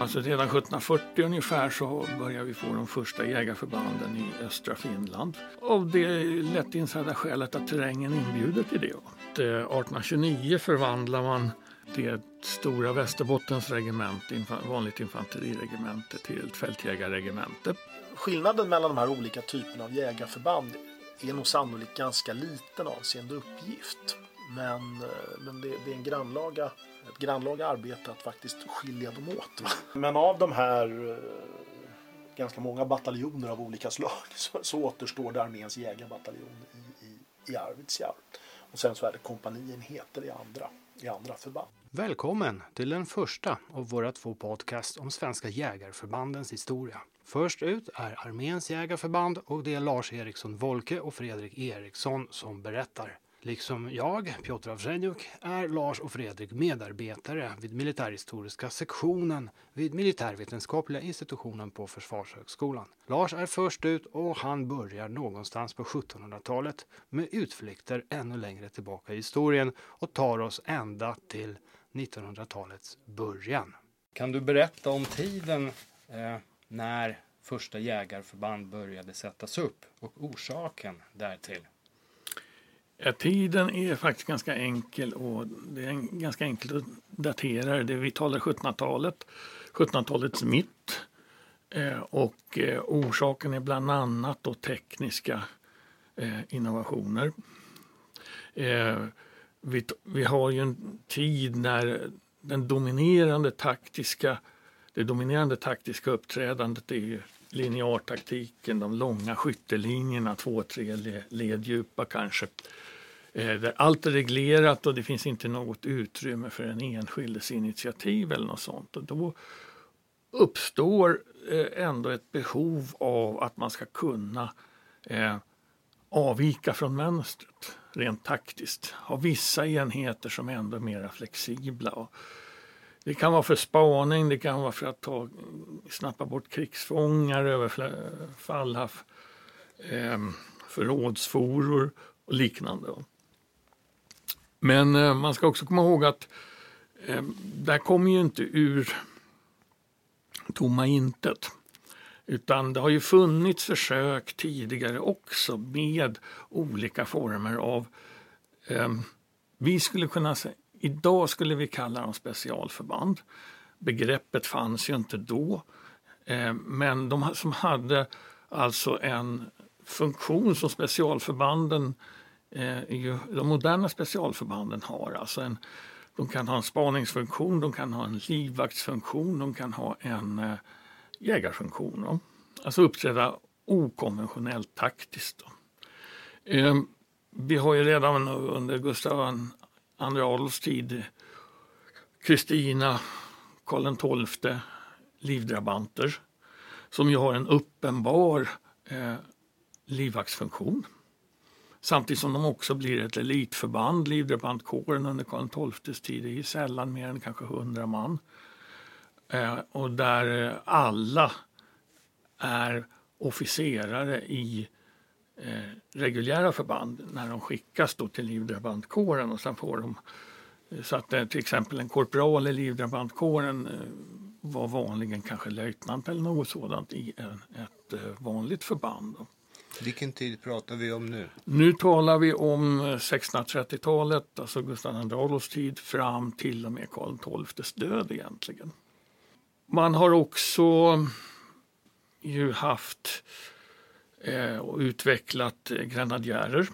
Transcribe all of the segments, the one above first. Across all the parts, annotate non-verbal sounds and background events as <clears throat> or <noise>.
Alltså redan 1740 ungefär så börjar vi få de första jägarförbanden i östra Finland. Av det lätt insedda skälet att terrängen inbjuder till det. 1829 eh, förvandlar man det stora Västerbottens regemente, vanligt infanteriregemente, till ett fältjägarregemente. Skillnaden mellan de här olika typerna av jägarförband är nog sannolikt ganska liten avseende uppgift. Men, eh, men det, det är en grannlaga, ett grannlaga arbete att faktiskt skilja dem åt. Men av de här eh, ganska många bataljoner av olika slag <laughs> så, så återstår det arméns jägarbataljon i, i, i Arvidsjaur. Och sen så är det kompanienheter i andra, i andra förband. Välkommen till den första av våra två podcast om svenska jägarförbandens historia. Först ut är Arméns jägarförband och det är Lars Eriksson Wolke och Fredrik Eriksson som berättar. Liksom jag, Piotr Avsjenjuk, är Lars och Fredrik medarbetare vid militärhistoriska sektionen vid militärvetenskapliga institutionen på Försvarshögskolan. Lars är först ut och han börjar någonstans på 1700-talet med utflykter ännu längre tillbaka i historien och tar oss ända till 1900-talets början. Kan du berätta om tiden eh, när första jägarförband började sättas upp och orsaken därtill? Ja, tiden är faktiskt ganska enkel och det är ganska enkelt att datera det. Vi talar 1700-talet, 1700-talets mitt. Eh, och eh, orsaken är bland annat då tekniska eh, innovationer. Vi, har ju en tid när den dominerande taktiska, det dominerande taktiska uppträdandet är ju de långa skyttelinjerna, två, tre led djupa kanske. Eh, där allt är reglerat och det finns inte något utrymme för en enskildes initiativ eller något sånt. Och då uppstår eh, ändå ett behov av att man ska kunna eh, avvika från mönstret rent taktiskt. Ha vissa enheter som ändå är mer flexibla. Det kan vara för spaning, det kan vara för att ta, snappa bort krigsfångar, överfall, eh, förrådsforor och liknande. Men eh, man ska också komma ihåg att eh, det kommer ju inte ur tomma intet. Utan det har ju funnits försök tidigare också med olika former av, eh, vi skulle kunna säga, idag skulle vi kalla dem specialförband. Begreppet fanns ju inte då. Eh, men de som hade alltså en funktion som specialförbanden eh, Eh, ju, de moderna specialförbanden har. Alltså en, de kan ha en spaningsfunktion, de kan ha en livvaktsfunktion, de kan ha en eh, jägarfunktion. Då. Alltså uppträda okonventionellt taktiskt. Eh, vi har ju redan under Gustav II Adolfs tid Kristina, Karl XII, livdrabanter som ju har en uppenbar eh, livvaktsfunktion. Samtidigt som de också blir ett elitförband. Livdrabantkåren under Karl XIIs tid är sällan mer än kanske 100 man. Eh, och där eh, alla är officerare i eh, reguljära förband när de skickas då till livdrabantkåren och sen får de eh, så att eh, till exempel en korpral i livdrabantkåren eh, var vanligen kanske löjtnant eller något sådant i en, ett eh, vanligt förband. Vilken tid pratar vi om nu? Nu talar vi om 1630-talet, alltså Gustav II Adolfs tid fram till och med Karl XIIs död egentligen. Man har också ju haft eh, och utvecklat eh, grenadjärer.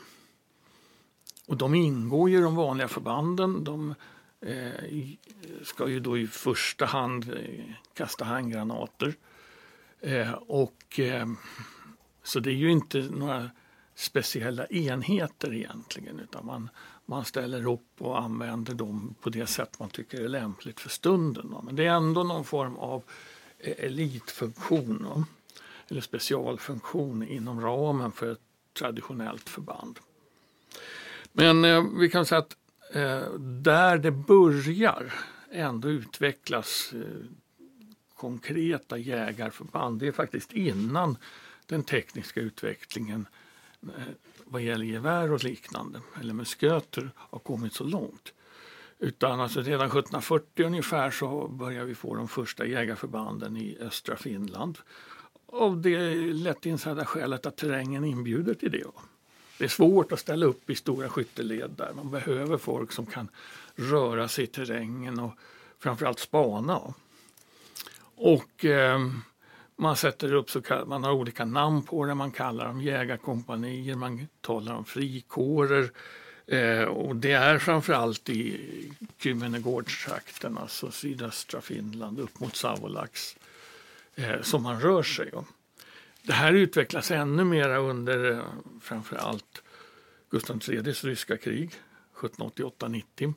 Och de ingår ju i de vanliga förbanden. De eh, ska ju då i första hand eh, kasta handgranater. Eh, och eh, så det är ju inte några speciella enheter egentligen utan man, man ställer upp och använder dem på det sätt man tycker är lämpligt för stunden. Men det är ändå någon form av e-, elitfunktion eller specialfunktion inom ramen för ett traditionellt förband. Men eh, vi kan säga att eh, där det börjar ändå utvecklas eh, konkreta jägarförband, det är faktiskt innan den tekniska utvecklingen eh, vad gäller gevär och liknande, eller musköter, har kommit så långt. Utan alltså redan 1740 ungefär så börjar vi få de första jägarförbanden i östra Finland. Av det lätt insedda skälet att terrängen inbjuder till det. Det är svårt att ställa upp i stora skytteled där. Man behöver folk som kan röra sig i terrängen och framförallt spana. Och eh, man sätter upp så kallade, man har olika namn på det. Man kallar dem jägarkompanier, man talar om frikårer. Eh, och det är framförallt i Kymmenegårdstrakten, alltså sydöstra Finland upp mot Savolax, eh, som man rör sig. Om. Det här utvecklas ännu mer under eh, framförallt Gustav IIIs ryska krig 1788-90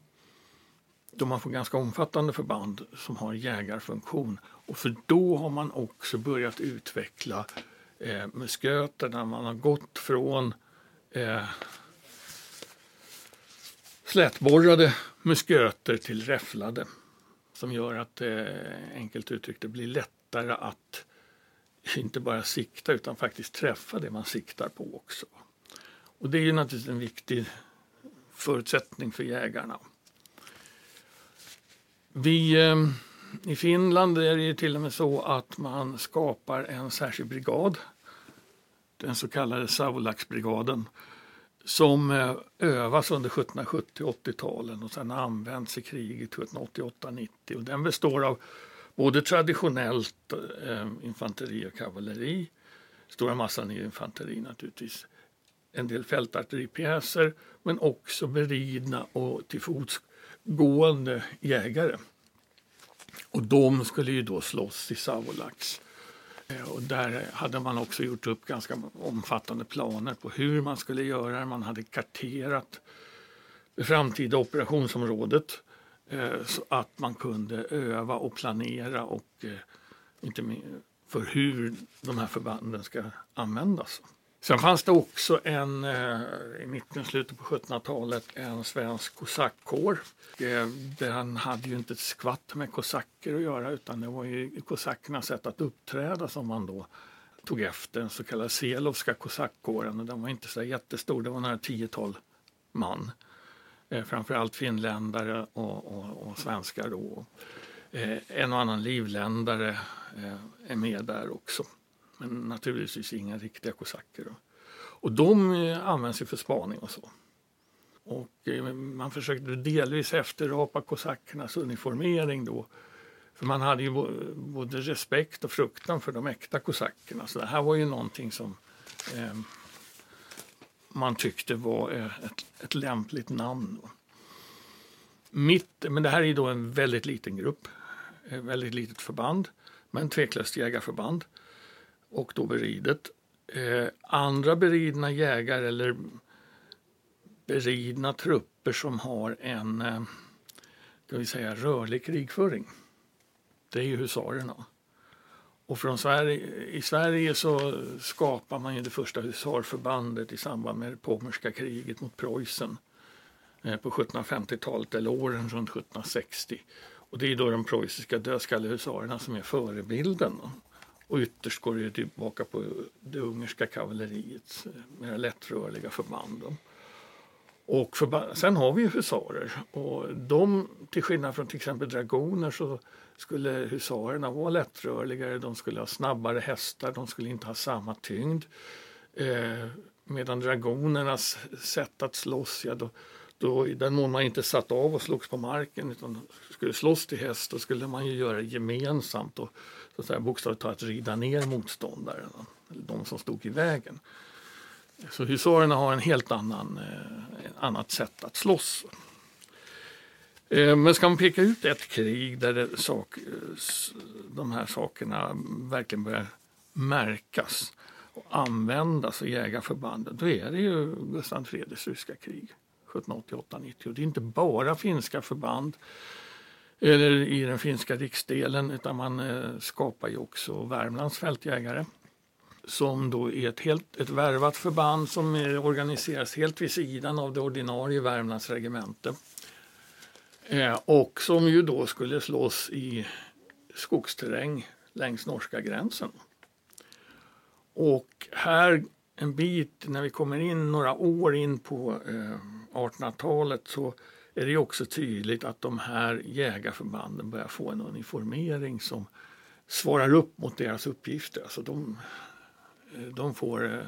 då man får ganska omfattande förband som har jägarfunktion. Och för då har man också börjat utveckla eh, musköterna. Man har gått från eh, slätborrade musköter till räfflade som gör att eh, enkelt uttryckt det blir lättare att inte bara sikta utan faktiskt träffa det man siktar på också. Och det är ju naturligtvis en viktig förutsättning för jägarna. Vi, eh, i Finland är det till och med så att man skapar en särskild brigad, den så kallade Savolaxbrigaden, som eh, övas under 1770 80-talen och sen används i kriget 1788-90. Och den består av både traditionellt eh, infanteri och kavalleri, stora massan är infanteri naturligtvis, en del fältartilleripjäser men också beridna och till fots gående jägare. Och de skulle ju då slåss i Savolax. Eh, och där hade man också gjort upp ganska omfattande planer på hur man skulle göra. Man hade karterat det framtida operationsområdet eh, så att man kunde öva och planera och eh, inte för hur de här förbanden ska användas. Sen fanns det också en, eh, i mitten och slutet på 1700-talet, en svensk kosackkår. Eh, den hade ju inte ett skvatt med kosacker att göra utan det var ju kosackernas sätt att uppträda som man då tog efter, den så kallade Selovska kosackkåren. Den var inte så jättestor, det var några tiotal man. Eh, framförallt finländare och, och, och svenskar då. En och annan livländare är med där också men naturligtvis inga riktiga kosacker. Och de eh, används ju för spaning och så. Och eh, man försökte delvis efterapa kosackernas uniformering då. För man hade ju både respekt och fruktan för de äkta kosackerna. Så det här var ju någonting som eh, man tyckte var eh, ett, ett lämpligt namn. Då. Mitt, men det här är då en väldigt liten grupp, ett väldigt litet förband, men tveklöst jägarförband och då beridet. Eh, andra beridna jägare eller beridna trupper som har en eh, ska vi säga, rörlig krigföring. Det är ju husarerna. Och från Sverige, i Sverige så skapar man ju det första husarförbandet i samband med det Pommerska kriget mot Preussen eh, på 1750-talet eller åren runt 1760. Och det är då de preussiska dödskallehusarerna som är förebilden. Och ytterst går det tillbaka på det ungerska kavalleriets eh, mer lättrörliga förband. Och förband, sen har vi ju husarer och de, till skillnad från till exempel dragoner så skulle husarerna vara lättrörligare, de skulle ha snabbare hästar, de skulle inte ha samma tyngd. Eh, medan dragonernas sätt att slåss, ja, då, då, i den mån man inte satt av och slogs på marken utan skulle slåss till häst, då skulle man ju göra det gemensamt och så att säga, bokstavligt talat rida ner motståndaren, de som stod i vägen. Så husarerna har en helt annan, eh, annat sätt att slåss. Eh, men ska man peka ut ett krig där det sak, eh, de här sakerna verkligen börjar märkas och användas i jägarförbanden, då är det ju Gustav Fredriks ryska krig 1788-90. Det är inte bara finska förband eller i den finska riksdelen utan man eh, skapar ju också Värmlands fältjägare som då är ett, helt, ett värvat förband som eh, organiseras helt vid sidan av det ordinarie Värmlands regemente. Eh, och som ju då skulle slås i skogsterräng längs norska gränsen. Och här en bit när vi kommer in några år in på eh, 1800-talet så är det också tydligt att de här jägarförbanden börjar få en uniformering som svarar upp mot deras uppgifter. Alltså de, de får eh,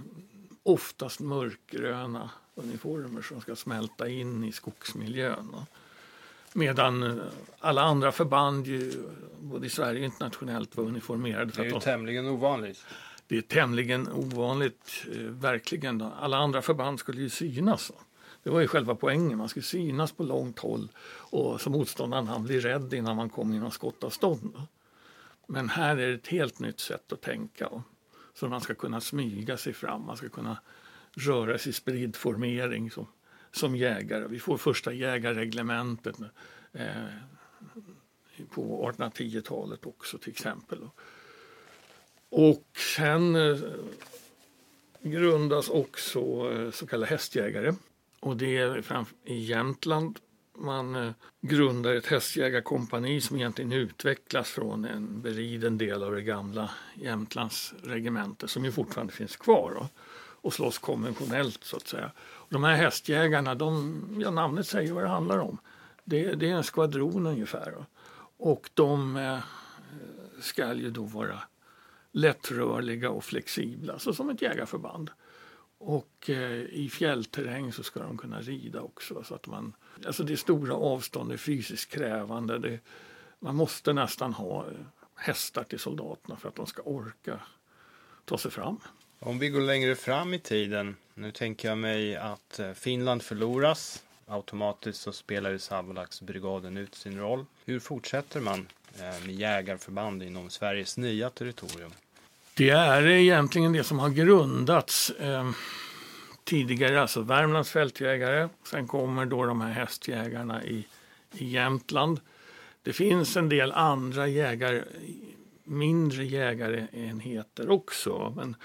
oftast mörkgröna uniformer som ska smälta in i skogsmiljön. Medan eh, alla andra förband, ju, både i Sverige och internationellt, var uniformerade. Det är ju de, tämligen ovanligt. Det är tämligen ovanligt, eh, verkligen. Alla andra förband skulle ju synas. Det var ju själva poängen, man skulle synas på långt håll och så motståndaren han blir rädd innan man kommer inom skottavstånd. Men här är det ett helt nytt sätt att tänka. Så man ska kunna smyga sig fram, man ska kunna röra sig i spridd formering som, som jägare. Vi får första jägarreglementet eh, på 1810-talet också till exempel. Och sen eh, grundas också eh, så kallade hästjägare. Och det är fram i Jämtland man eh, grundar ett hästjägarkompani som egentligen utvecklas från en beriden del av det gamla Jämtlands regemente som ju fortfarande finns kvar och, och slåss konventionellt så att säga. Och de här hästjägarna, de, ja, namnet säger vad det handlar om. Det, det är en skvadron ungefär. Och de eh, ska ju då vara lättrörliga och flexibla, så som ett jägarförband. Och eh, i fjällterräng så ska de kunna rida också. Så att man, alltså det är stora avstånd, det är fysiskt krävande. Det, man måste nästan ha eh, hästar till soldaterna för att de ska orka ta sig fram. Om vi går längre fram i tiden, nu tänker jag mig att eh, Finland förloras. Automatiskt så spelar ju Savolax-brigaden ut sin roll. Hur fortsätter man Eh, med jägarförband inom Sveriges nya territorium? Det är egentligen det som har grundats eh, tidigare, alltså Värmlands fältjägare. Sen kommer då de här hästjägarna i, i Jämtland. Det finns en del andra jägare, mindre jägarenheter också. Men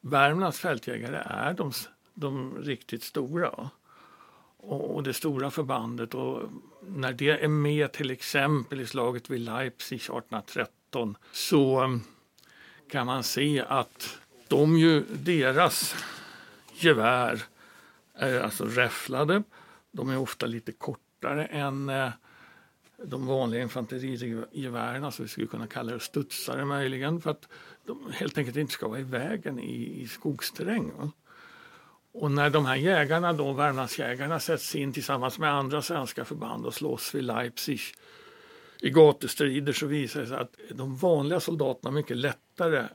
Värmlands fältjägare är de, de riktigt stora. Och, det stora förbandet. Och när det är med till exempel i slaget vid Leipzig 1813 så mm, kan man se att de ju, deras gevär är alltså räfflade. De är ofta lite kortare än eh, de vanliga infanterigevären, alltså vi skulle kunna kalla det studsare möjligen, för att de helt enkelt inte ska vara i vägen i, i skogsterräng. Och när de här jägarna, då, Värmlandsjägarna, sätts in tillsammans med andra svenska förband och slåss vid Leipzig i gatustrider så visar det sig att de vanliga soldaterna har mycket lättare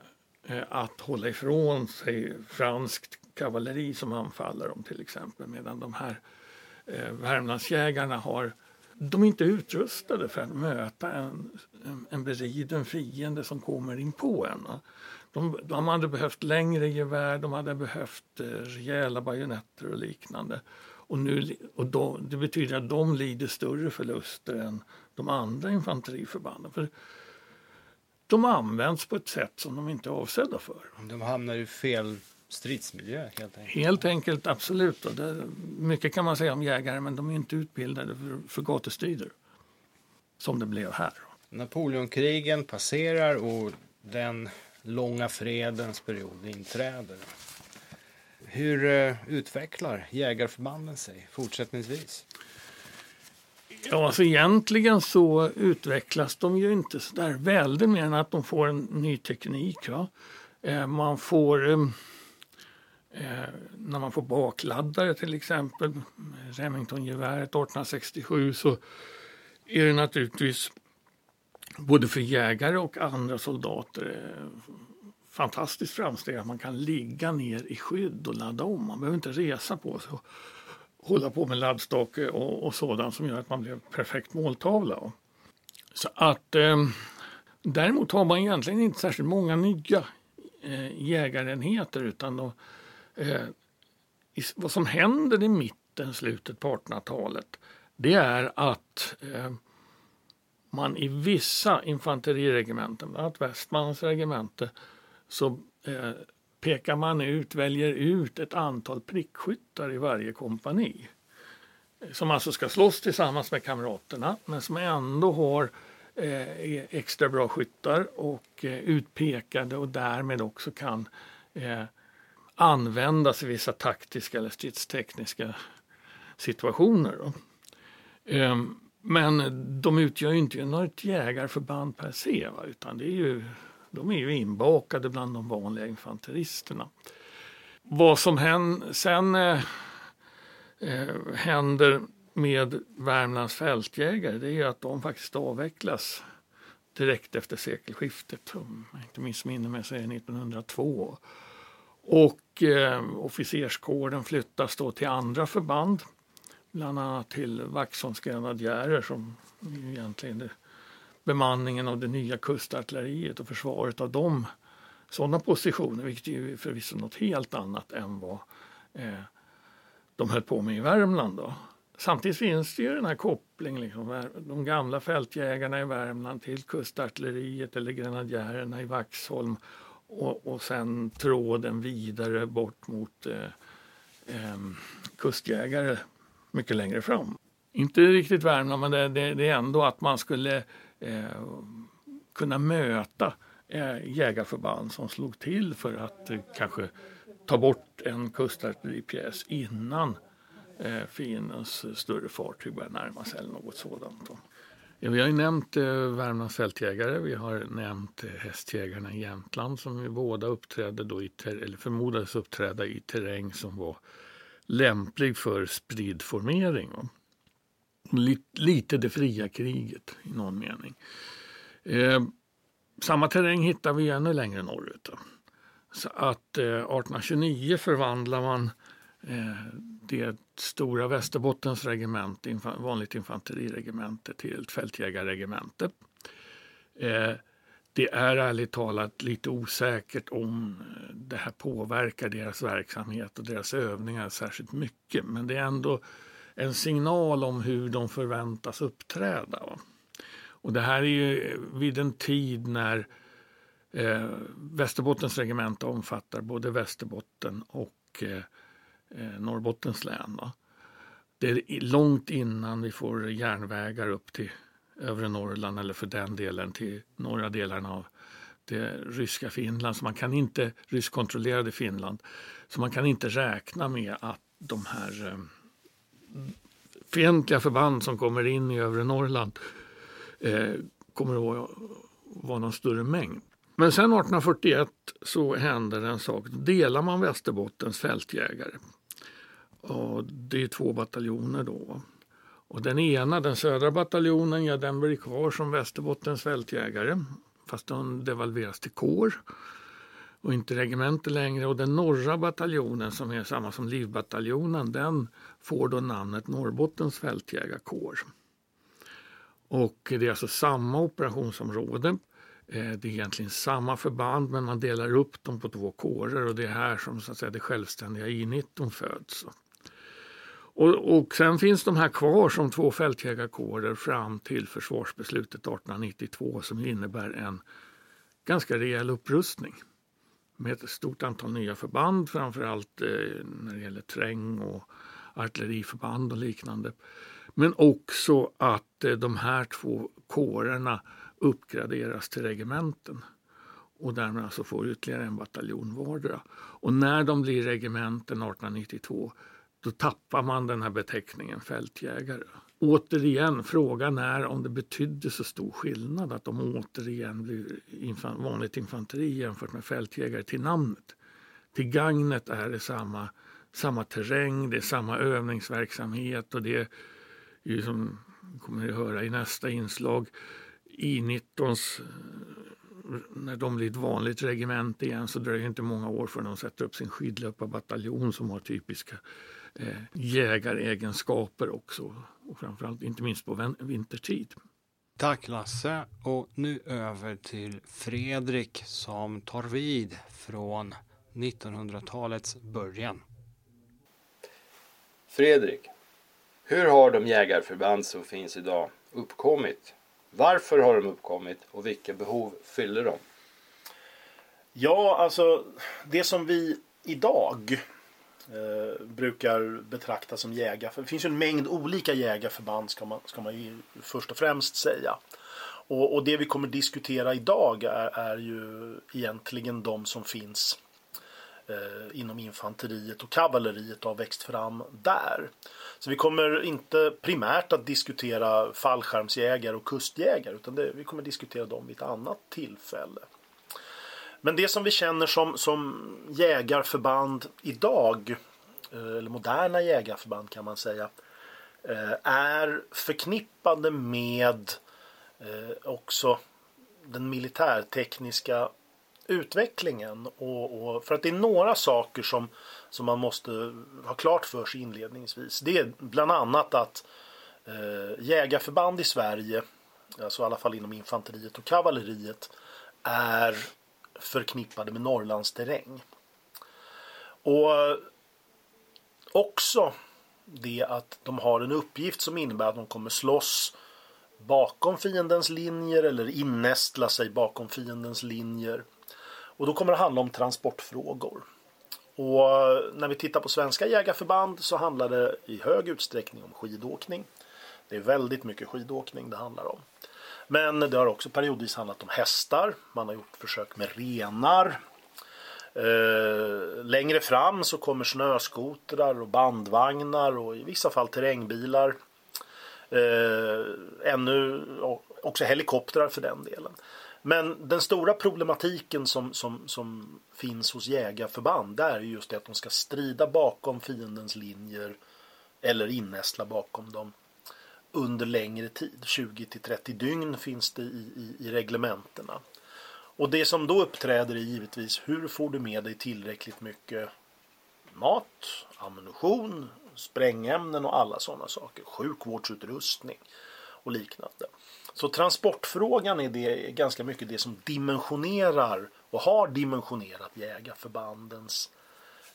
eh, att hålla ifrån sig franskt kavalleri som anfaller dem till exempel. Medan de här eh, Värmlandsjägarna har, de är inte utrustade för att möta en, en, en beriden fiende som kommer in på en. De, de hade behövt längre gevär, de hade behövt eh, rejäla bajonetter och liknande. Och, nu, och då, det betyder att de lider större förluster än de andra infanteriförbanden. För de används på ett sätt som de inte är avsedda för. De hamnar i fel stridsmiljö helt enkelt? Helt enkelt, absolut. Och det, mycket kan man säga om jägare men de är inte utbildade för, för gatustrider. Som det blev här. Napoleonkrigen passerar och den långa fredens period inträder. Hur eh, utvecklar jägarförbanden sig fortsättningsvis? Ja, alltså egentligen så utvecklas de ju inte så där väldigt mer än att de får en ny teknik. Va? Eh, man får, ehm, eh, när man får bakladdare till exempel, Remingtongeväret 1867, så är det naturligtvis både för jägare och andra soldater eh, fantastiskt framsteg att man kan ligga ner i skydd och ladda om. Man behöver inte resa på sig och hålla på med laddstake eh, och, och sådant som gör att man blir perfekt måltavla. Så att eh, däremot har man egentligen inte särskilt många nya eh, jägarenheter utan då, eh, i, vad som händer i mitten, slutet på 1800-talet det är att eh, man i vissa infanteriregementen, bland annat Västmanlands regemente, så eh, pekar man ut, väljer ut ett antal prickskyttar i varje kompani. Som alltså ska slåss tillsammans med kamraterna men som ändå har eh, e-, extra bra skyttar och eh, utpekade och därmed också kan eh, användas i vissa taktiska eller stridstekniska situationer. Ehm, men de utgör ju inte något jägarförband per se, va? utan det är ju, de är ju inbakade bland de vanliga infanteristerna. Vad som hän, sen eh, eh, händer med Värmlands fältjägare det är att de faktiskt avvecklas direkt efter sekelskiftet, om jag inte missminner mig så är det 1902. Och eh, officerskåren flyttas då till andra förband, bland annat till Vaxholms grenadjärer som egentligen är bemanningen av det nya kustartilleriet och försvaret av dem sådana positioner, vilket är förvisso något helt annat än vad eh, de höll på med i Värmland. Då. Samtidigt finns det ju den här kopplingen, liksom, de gamla fältjägarna i Värmland till kustartilleriet eller grenadjärerna i Vaxholm och, och sen tråden vidare bort mot eh, eh, kustjägare mycket längre fram. Inte riktigt Värmland, men det, det, det är ändå att man skulle eh, kunna möta eh, jägarförband som slog till för att eh, kanske ta bort en kustartilleripjäs innan eh, fiendens större fartyg börjar närma sig eller något sådant. Ja, vi har ju nämnt eh, Värmlands fältjägare, vi har nämnt eh, hästjägarna i Jämtland som ju båda uppträdde då i eller förmodades uppträda i terräng som var lämplig för spridd formering. Lite, det fria kriget i någon mening. Eh, samma terräng hittar vi ännu längre norrut. Då. Så att eh, 1829 förvandlar man eh, det stora Västerbottens regemente vanligt infanteriregemente, till ett fältjägarregemente. Eh, det är ärligt talat lite osäkert om eh, det här påverkar deras verksamhet och deras övningar särskilt mycket. Men det är ändå en signal om hur de förväntas uppträda. Och det här är ju vid en tid när eh, Västerbottens regemente omfattar både Västerbotten och eh, eh Norrbottens län. Va? Det är långt innan vi får järnvägar upp till övre Norrland eller för den delen till norra delarna av det ryska Finland. Så man kan inte, ryskkontrollerade Finland. Så man kan inte räkna med att de här eh, fientliga förband som kommer in i övre Norrland eh, kommer att vara, någon större mängd. Men sen 1841 så händer en sak. Då delar man Västerbottens fältjägare. Och det är två bataljoner då. Och den ena, den södra bataljonen, ja, den blir kvar som Västerbottens fältjägare. Fast de devalveras till kår och inte regemente längre. Och den norra bataljonen som är samma som livbataljonen den får då namnet Norrbottens fältjägarkår. Och det är alltså samma operationsområde. Eh, det är egentligen samma förband men man delar upp dem på två kårer och det är här som så att säga, det självständiga I-19 föds. Och, och sen finns de här kvar som två fältjägarkårer fram till försvarsbeslutet 1892 som innebär en ganska rejäl upprustning med ett stort antal nya förband, framförallt eh, när det gäller träng och artilleriförband och liknande. Men också att eh, de här två kårerna uppgraderas till regementen och därmed alltså får ytterligare en bataljon vardera. Och när de blir regementen 1892 då tappar man den här beteckningen fältjägare. Återigen, frågan är om det betydde så stor skillnad att de återigen blir infan vanligt infanteri jämfört med fältjägare till namnet. Till gagnet är det samma, samma terräng, det är samma övningsverksamhet och det är ju som kommer att höra i nästa inslag I-19s när de blir ett vanligt regemente igen så dröjer det inte många år förrän de sätter upp sin skidlöparbataljon som har typiska eh, jägaregenskaper också. Och framförallt inte minst på vintertid. Tack Lasse och nu över till Fredrik som tar vid från 1900-talets början. Fredrik, hur har de jägarförband som finns idag uppkommit? Varför har de uppkommit och vilka behov fyller de? Ja, alltså det som vi idag eh, brukar betraktas som jägare. Det finns ju en mängd olika jägarförband ska man, ska man ju först och främst säga. Och, och det vi kommer diskutera idag är, är ju egentligen de som finns eh, inom infanteriet och kavalleriet har växt fram där. Så vi kommer inte primärt att diskutera fallskärmsjägare och kustjägare utan det, vi kommer diskutera dem vid ett annat tillfälle. Men det som vi känner som, som jägarförband idag, eh, eller moderna jägarförband kan man säga, eh, är förknippade med eh, också den militärtekniska utvecklingen. Och, och, för att det är några saker som, som man måste ha klart för sig inledningsvis. Det är bland annat att eh, jägarförband i Sverige, alltså i alla fall inom infanteriet och kavalleriet, är förknippade med Norrlands terräng. Och eh, också det att de har en uppgift som innebär att de kommer slåss bakom fiendens linjer eller innästla sig bakom fiendens linjer. Och då kommer det handla om transportfrågor. Och eh, när vi tittar på svenska jägarförband så handlar det i hög utsträckning om skidåkning. Det är väldigt mycket skidåkning det handlar om. Men det har också periodvis handlat om hästar. Man har gjort försök med renar. Eh, längre fram så kommer snöskotrar och bandvagnar och i vissa fall terrängbilar. Eh, ännu också helikoptrar för den delen. Men den stora problematiken som, som, som finns hos jägarförband det är just det att de ska strida bakom fiendens linjer eller innästla bakom dem under längre tid. 20 till 30 dygn finns det i, i, i reglementena. Och det som då uppträder är givetvis hur får du med dig tillräckligt mycket mat, ammunition, sprängämnen och alla sådana saker. Sjukvårdsutrustning och liknande. Så transportfrågan är det ganska mycket det som dimensionerar och har dimensionerat jägarförbandens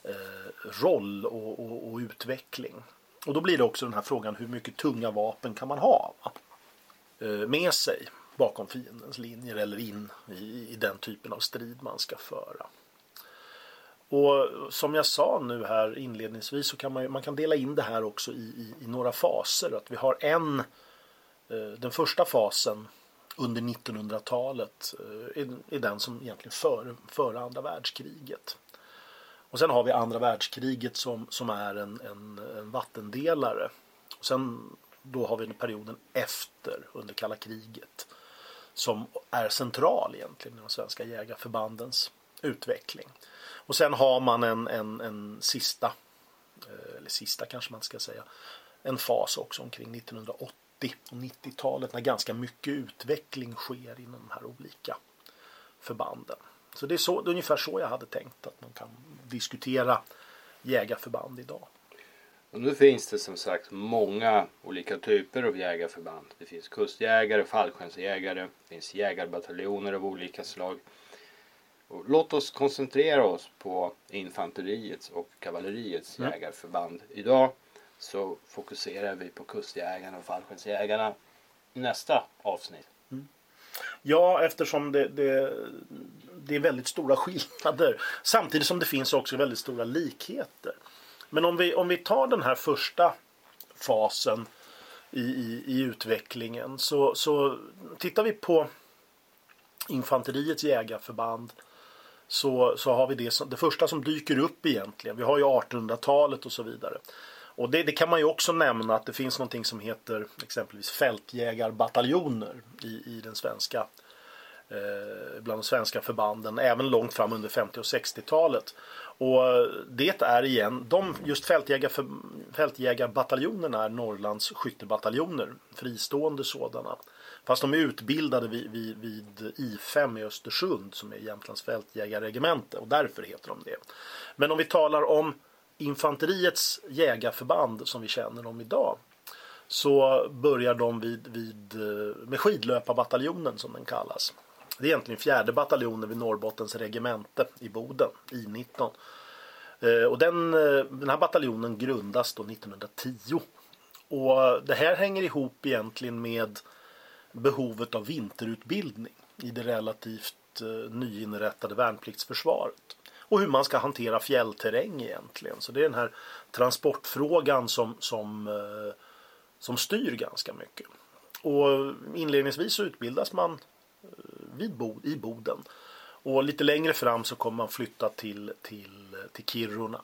eh, roll och, och, och, utveckling. Och då blir det också den här frågan hur mycket tunga vapen kan man ha va? Eh, med sig bakom fiendens linjer eller in i, i den typen av strid man ska föra. Och som jag sa nu här inledningsvis så kan man, man kan dela in det här också i, i, i några faser. Att vi har en, eh, den första fasen under 1900-talet eh, är, är den som egentligen före, före andra världskriget. Och sen har vi andra världskriget som, som är en, en, en vattendelare. Och sen då har vi perioden efter under kalla kriget som är central egentligen i de svenska jägarförbandens utveckling. Och sen har man en, en, en sista, eh, eller sista kanske man ska säga, en fas också omkring 1980 och 90-talet när ganska mycket utveckling sker inom de här olika förbanden. Så det är, så, det är ungefär så jag hade tänkt att man kan diskutera jägarförband idag. Och nu finns det som sagt många olika typer av jägarförband. Det finns kustjägare, fallskärmsjägare, det finns jägarbataljoner av olika slag. Och låt oss koncentrera oss på infanteriets och kavalleriets mm. jägarförband. Idag så fokuserar vi på kustjägarna och fallskärmsjägarna i nästa avsnitt. Ja, eftersom det, det, det är väldigt stora skillnader. Samtidigt som det finns också väldigt stora likheter. Men om vi, om vi tar den här första fasen i, i, i utvecklingen så, så tittar vi på infanteriets jägarförband så, så har vi det, som, det första som dyker upp egentligen. Vi har ju 1800-talet och så vidare. Och det, det, kan man ju också nämna att det finns någonting som heter exempelvis fältjägarbataljoner i, i den svenska eh, bland de svenska förbanden även långt fram under 50 och 60-talet. Och det är igen, de, just fältjägar, fältjägarbataljonerna är Norrlands skyttebataljoner, fristående sådana. Fast de är utbildade vid, vid, vid I5 i Östersund som är Jämtlands fältjägarregemente och därför heter de det. Men om vi talar om infanteriets jägarförband som vi känner dem idag så börjar de vid, vid, eh, med skidlöparbataljonen som den kallas. Det är egentligen fjärde bataljonen vid Norrbottens regemente i Boden, I19. Eh, och den, eh, den här bataljonen grundas då 1910. Och det här hänger ihop egentligen med behovet av vinterutbildning i det relativt nyinrättade värnpliktsförsvaret. Och hur man ska hantera fjällterräng egentligen. Så det är den här transportfrågan som, som, eh, som styr ganska mycket. Och inledningsvis så utbildas man eh, vid Bod, i Boden. Och lite längre fram så kommer man flytta till, till, till Kiruna.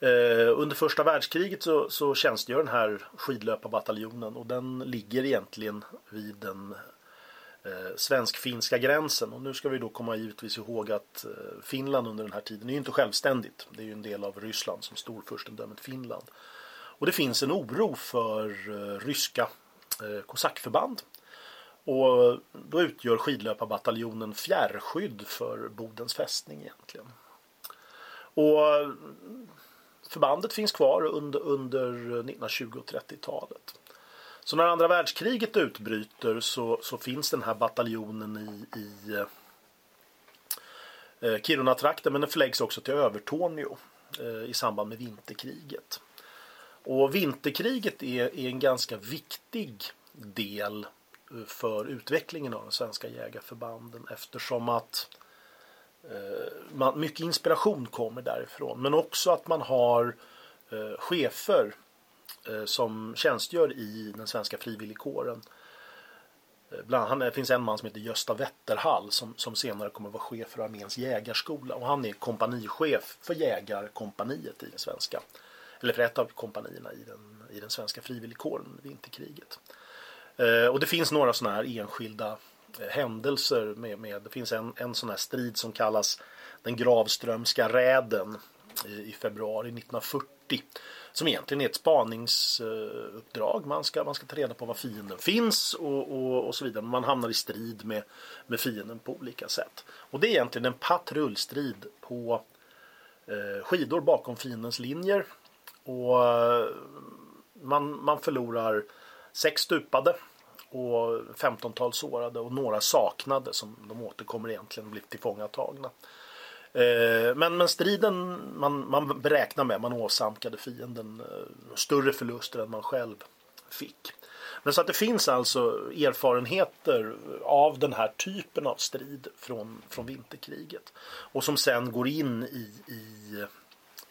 Eh, under första världskriget så, så tjänstgör den här skidlöparbataljonen och den ligger egentligen vid den Eh, svensk-finska gränsen. Och nu ska vi då komma givetvis ihåg att eh, Finland under den här tiden är ju inte självständigt. Det är ju en del av Ryssland som storfurstendömet Finland. Och det finns en oro för eh, ryska kosackförband. Och då utgör skidlöparbataljonen fjärrskydd för Bodens fästning egentligen. Och förbandet finns kvar under, under 1920 och 30-talet. Så när andra världskriget utbryter så, så finns den här bataljonen i, i eh, Kiruna-trakten men den förläggs också till Övertorneå eh, i samband med vinterkriget. Och vinterkriget är, är en ganska viktig del eh, för utvecklingen av de svenska jägarförbanden eftersom att eh, man, mycket inspiration kommer därifrån men också att man har eh, chefer Eh, som tjänstgör i den svenska frivilligkåren. Eh, bland annat, det finns en man som heter Gösta Wetterhall som, som senare kommer att vara chef för arméns jägarskola och han är kompanichef för jägarkompaniet i den svenska eller för ett av kompanierna i den, i den svenska frivilligkåren under vinterkriget. Eh, och det finns några sådana här enskilda händelser med, med, det finns en, en sån här strid som kallas den Gravströmska räden i, i februari 1940 som egentligen är ett spaningsuppdrag. Man ska, man ska ta reda på var fienden finns och, och, och så vidare. Man hamnar i strid med, med fienden på olika sätt. Och det är egentligen en patrullstrid på eh, skidor bakom fiendens linjer och eh, man, man förlorar sex stupade och 15-tal sårade och några saknade som de återkommer egentligen blir tillfångatagna. Eh, men, men striden man, man beräknar med, man åsamkade fienden eh, större förluster än man själv fick. Men så att det finns alltså erfarenheter av den här typen av strid från, från vinterkriget. Och som sen går in i, i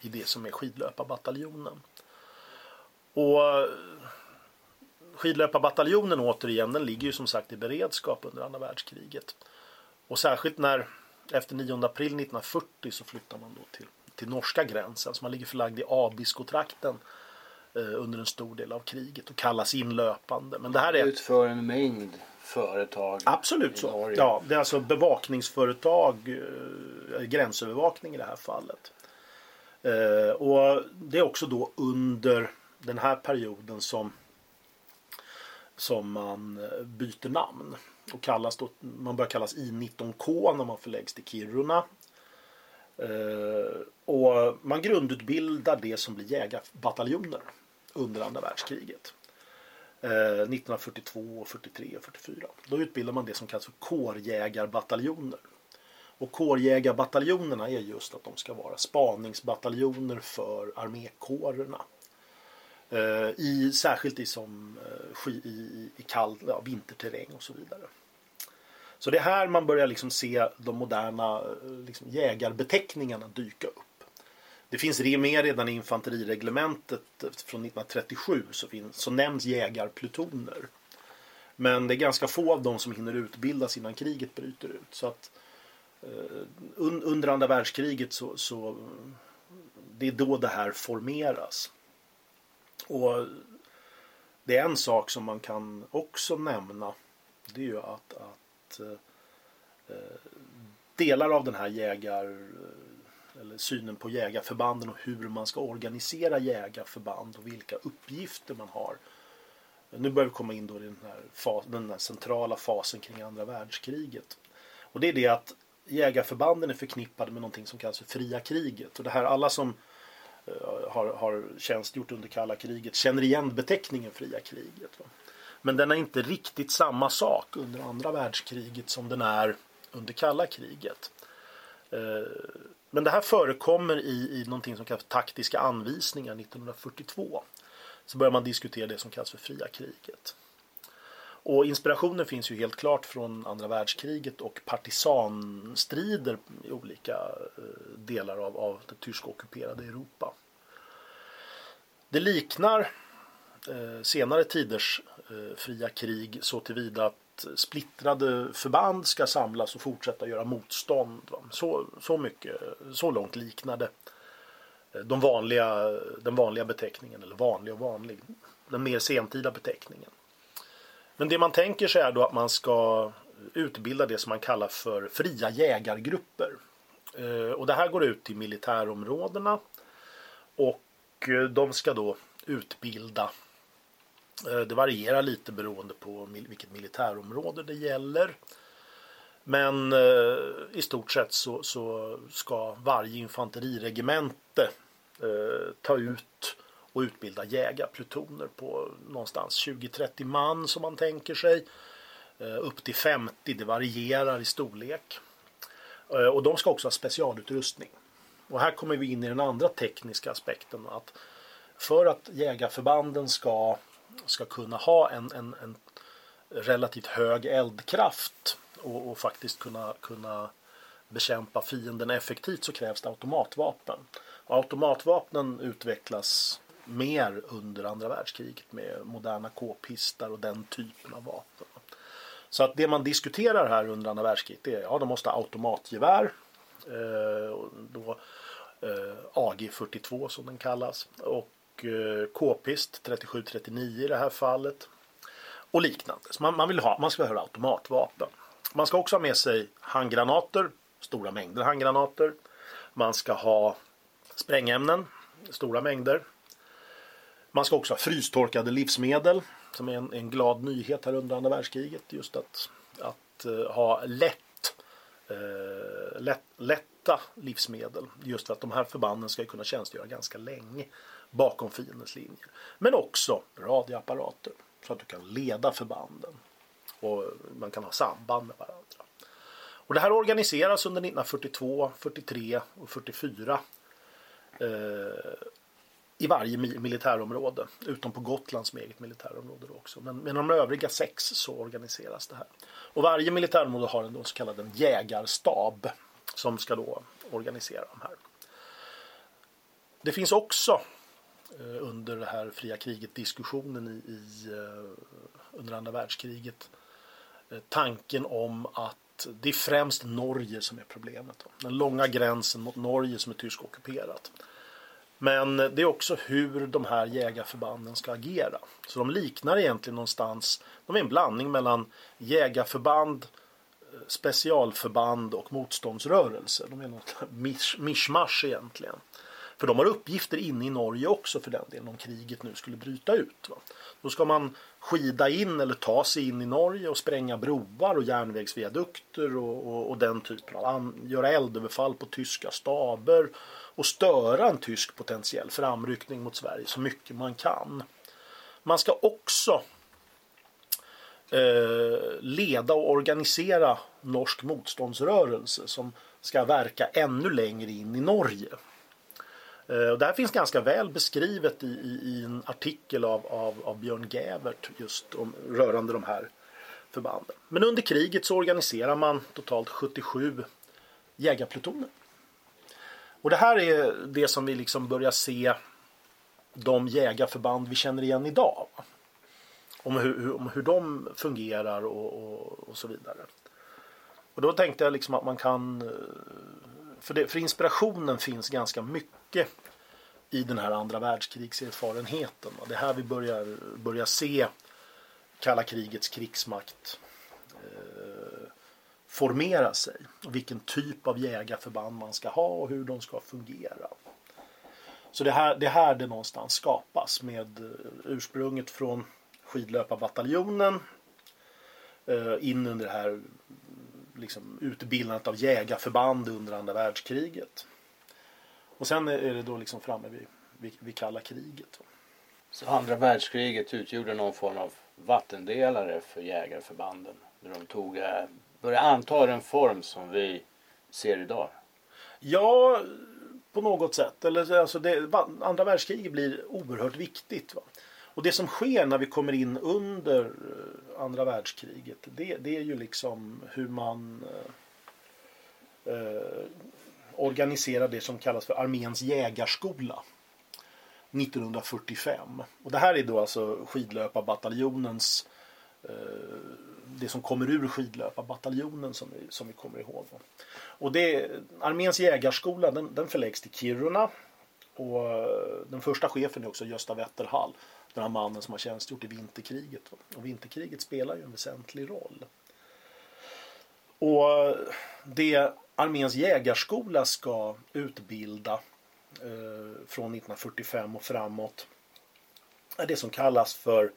i det som är skidlöparbataljonen. Och skidlöparbataljonen återigen, den ligger ju som sagt i beredskap under andra världskriget. Och särskilt när efter 9 april 1940 så flyttar man då till, till norska gränsen. Så man ligger förlagd i Abiskotrakten eh, under en stor del av kriget och kallas inlöpande. Men det här är... Utför en mängd företag. Absolut så. Ja, det är alltså bevakningsföretag, eh, gränsövervakning i det här fallet. Eh, och det är också då under den här perioden som som man byter namn och kallas då, man börjar kallas I19K när man förläggs till Kiruna. Eh, och man grundutbildar det som blir jägarbataljoner under andra världskriget. 1942, 43 och 44. Då utbildar man det som kallas för kårjägarbataljoner. Och kårjägarbataljonerna är just att de ska vara spaningsbataljoner för armékårerna. Eh, I, särskilt i, som, eh, i, i kall ja, vinterterräng och så vidare. Så det är här man börjar liksom se de moderna eh, liksom, jägarbeteckningarna dyka upp. Det finns med redan i infanterireglementet från 1937 så, finns, så nämns jägarplutoner. Men det är ganska få av dem som hinner utbildas innan kriget bryter ut. Så att Eh, under andra världskriget så, så det är då det här formeras. Och det är en sak som man kan också nämna. Det är ju att, att Eh, delar av den här jägar eh, eller synen på jägarförbanden och hur man ska organisera jägarförband och vilka uppgifter man har. Nu börjar vi komma in då i den här, fas, den här centrala fasen kring andra världskriget. Och det är det att jägarförbanden är förknippade med någonting som kallas för fria kriget. Och det här, alla som eh, har, har tjänstgjort under kalla kriget känner igen beteckningen fria kriget. Va? Men den är inte riktigt samma sak under andra världskriget som den är under kalla kriget. Eh, men det här förekommer i, i någonting som kallas taktiska anvisningar 1942. Så börjar man diskutera det som kallas för fria kriget. Och inspirationen finns ju helt klart från andra världskriget och partisanstrider i olika eh, delar av, av det tyska ockuperade Europa. Det liknar eh, senare tiders Eh, fria krig så tillvida att splittrade förband ska samlas och fortsätta göra motstånd. Så, så, mycket, så långt liknade eh, de vanliga, den vanliga beteckningen, eller vanlig och vanlig, den mer sentida beteckningen. Men det man tänker sig är då att man ska utbilda det som man kallar för fria jägargrupper. Eh, och det här går ut till militärområdena och de ska då utbilda Eh, det varierar lite beroende på vilket militärområde det gäller. Men eh, i stort sett så, så ska varje infanteriregemente eh, ta ut och utbilda jägarplutoner på någonstans 20-30 man som man tänker sig. Upp till 50, det varierar i storlek. Och de ska också ha specialutrustning. Och här kommer vi in i den andra tekniska aspekten. att För att jägarförbanden ska, ska kunna ha en, en, en relativt hög eldkraft och, och, faktiskt kunna, kunna bekämpa fienden effektivt så krävs det automatvapen. Och automatvapnen utvecklas mer under andra världskriget med moderna k-pistar och den typen av vapen. Så att det man diskuterar här under andra världskriget är ja, de måste ha automatgevär. Eh, då, eh, AG42 som den kallas. Och Eh, K-pist 3739 i det här fallet. Och liknande. Så man, man, vill ha, man ska ha automatvapen. Man ska också ha med sig handgranater, stora mängder handgranater. Man ska ha sprängämnen, stora mängder. Man ska också ha frystorkade livsmedel som är en, en glad nyhet här under andra världskriget. Just att, att uh, ha lätt, uh, lätt, lätta livsmedel. Just för att de här förbanden ska kunna tjänstgöra ganska länge bakom fiendens linjer. Men också radioapparater så att du kan leda förbanden. Och man kan ha samband med varandra. Och det här organiseras under 1942, 43 och 44 eh, i varje militärområde. Utom på Gotland som eget militärområde också. Men med de övriga sex så organiseras det här. Och varje militärområde har en så kallad en jägarstab som ska då organisera de här. Det finns också Eh, under det här fria kriget diskussionen i, i eh, under andra världskriget eh, tanken om att det är främst Norge som är problemet. Den långa gränsen mot Norge som är tysk ockuperat. Men det är också hur de här jägarförbanden ska agera. Så de liknar egentligen någonstans, de är en blandning mellan jägarförband, specialförband och motståndsrörelse. De är något mischmasch egentligen. För de har uppgifter inne i Norge också för den delen om kriget nu skulle bryta ut. Va? Då ska man skida in eller ta sig in i Norge och spränga broar och järnvägsviadukter och, och, och den typen av göra eldöverfall på tyska staber och störa en tysk potentiell framryckning mot Sverige så mycket man kan. Man ska också eh, leda och organisera norsk motståndsrörelse som ska verka ännu längre in i Norge. Eh, och det här finns ganska väl beskrivet i, i, i en artikel av, av, av Björn Gävert just om, rörande de här förbanden. Men under kriget så organiserar man totalt 77 jägarplutoner. Och det här är det som vi liksom börjar se de jägarförband vi känner igen idag. Om hur, om hur de fungerar och, och, och, så vidare. Och då tänkte jag liksom att man kan eh, för, det, för inspirationen finns ganska mycket i den här andra världskrigserfarenheten. Det är här vi börjar, börjar se kalla krigets krigsmakt eh, formera sig. Och vilken typ av jägarförband man ska ha och hur de ska fungera. Så det här, det här det någonstans skapas med eh, ursprunget från skidlöparbataljonen eh, in under det här liksom, utbildandet av jägarförband under andra världskriget. Och sen är det då liksom framme vid, vid, vid kalla kriget. Så andra världskriget utgjorde någon form av vattendelare för jägarförbanden? När de tog, eh, började anta den form som vi ser idag? Ja, på något sätt. Eller, alltså det, andra världskriget blir oerhört viktigt. Va? Och det som sker när vi kommer in under eh, andra världskriget det, det är ju liksom hur man eh, eh, organiserar det som kallas för arméns jägarskola. 1945. Och det här är då alltså skidlöparbataljonens eh, det som kommer ur skidlöparbataljonen som vi, som vi kommer ihåg. Och det, arméns jägarskola den, den förläggs till Kiruna. Och eh, den första chefen är också Gösta Wetterhall. Den här mannen som har tjänstgjort i vinterkriget. Och vinterkriget spelar ju en väsentlig roll. Och eh, det arméns jägarskola ska utbilda eh, från 1945 och framåt är det som kallas för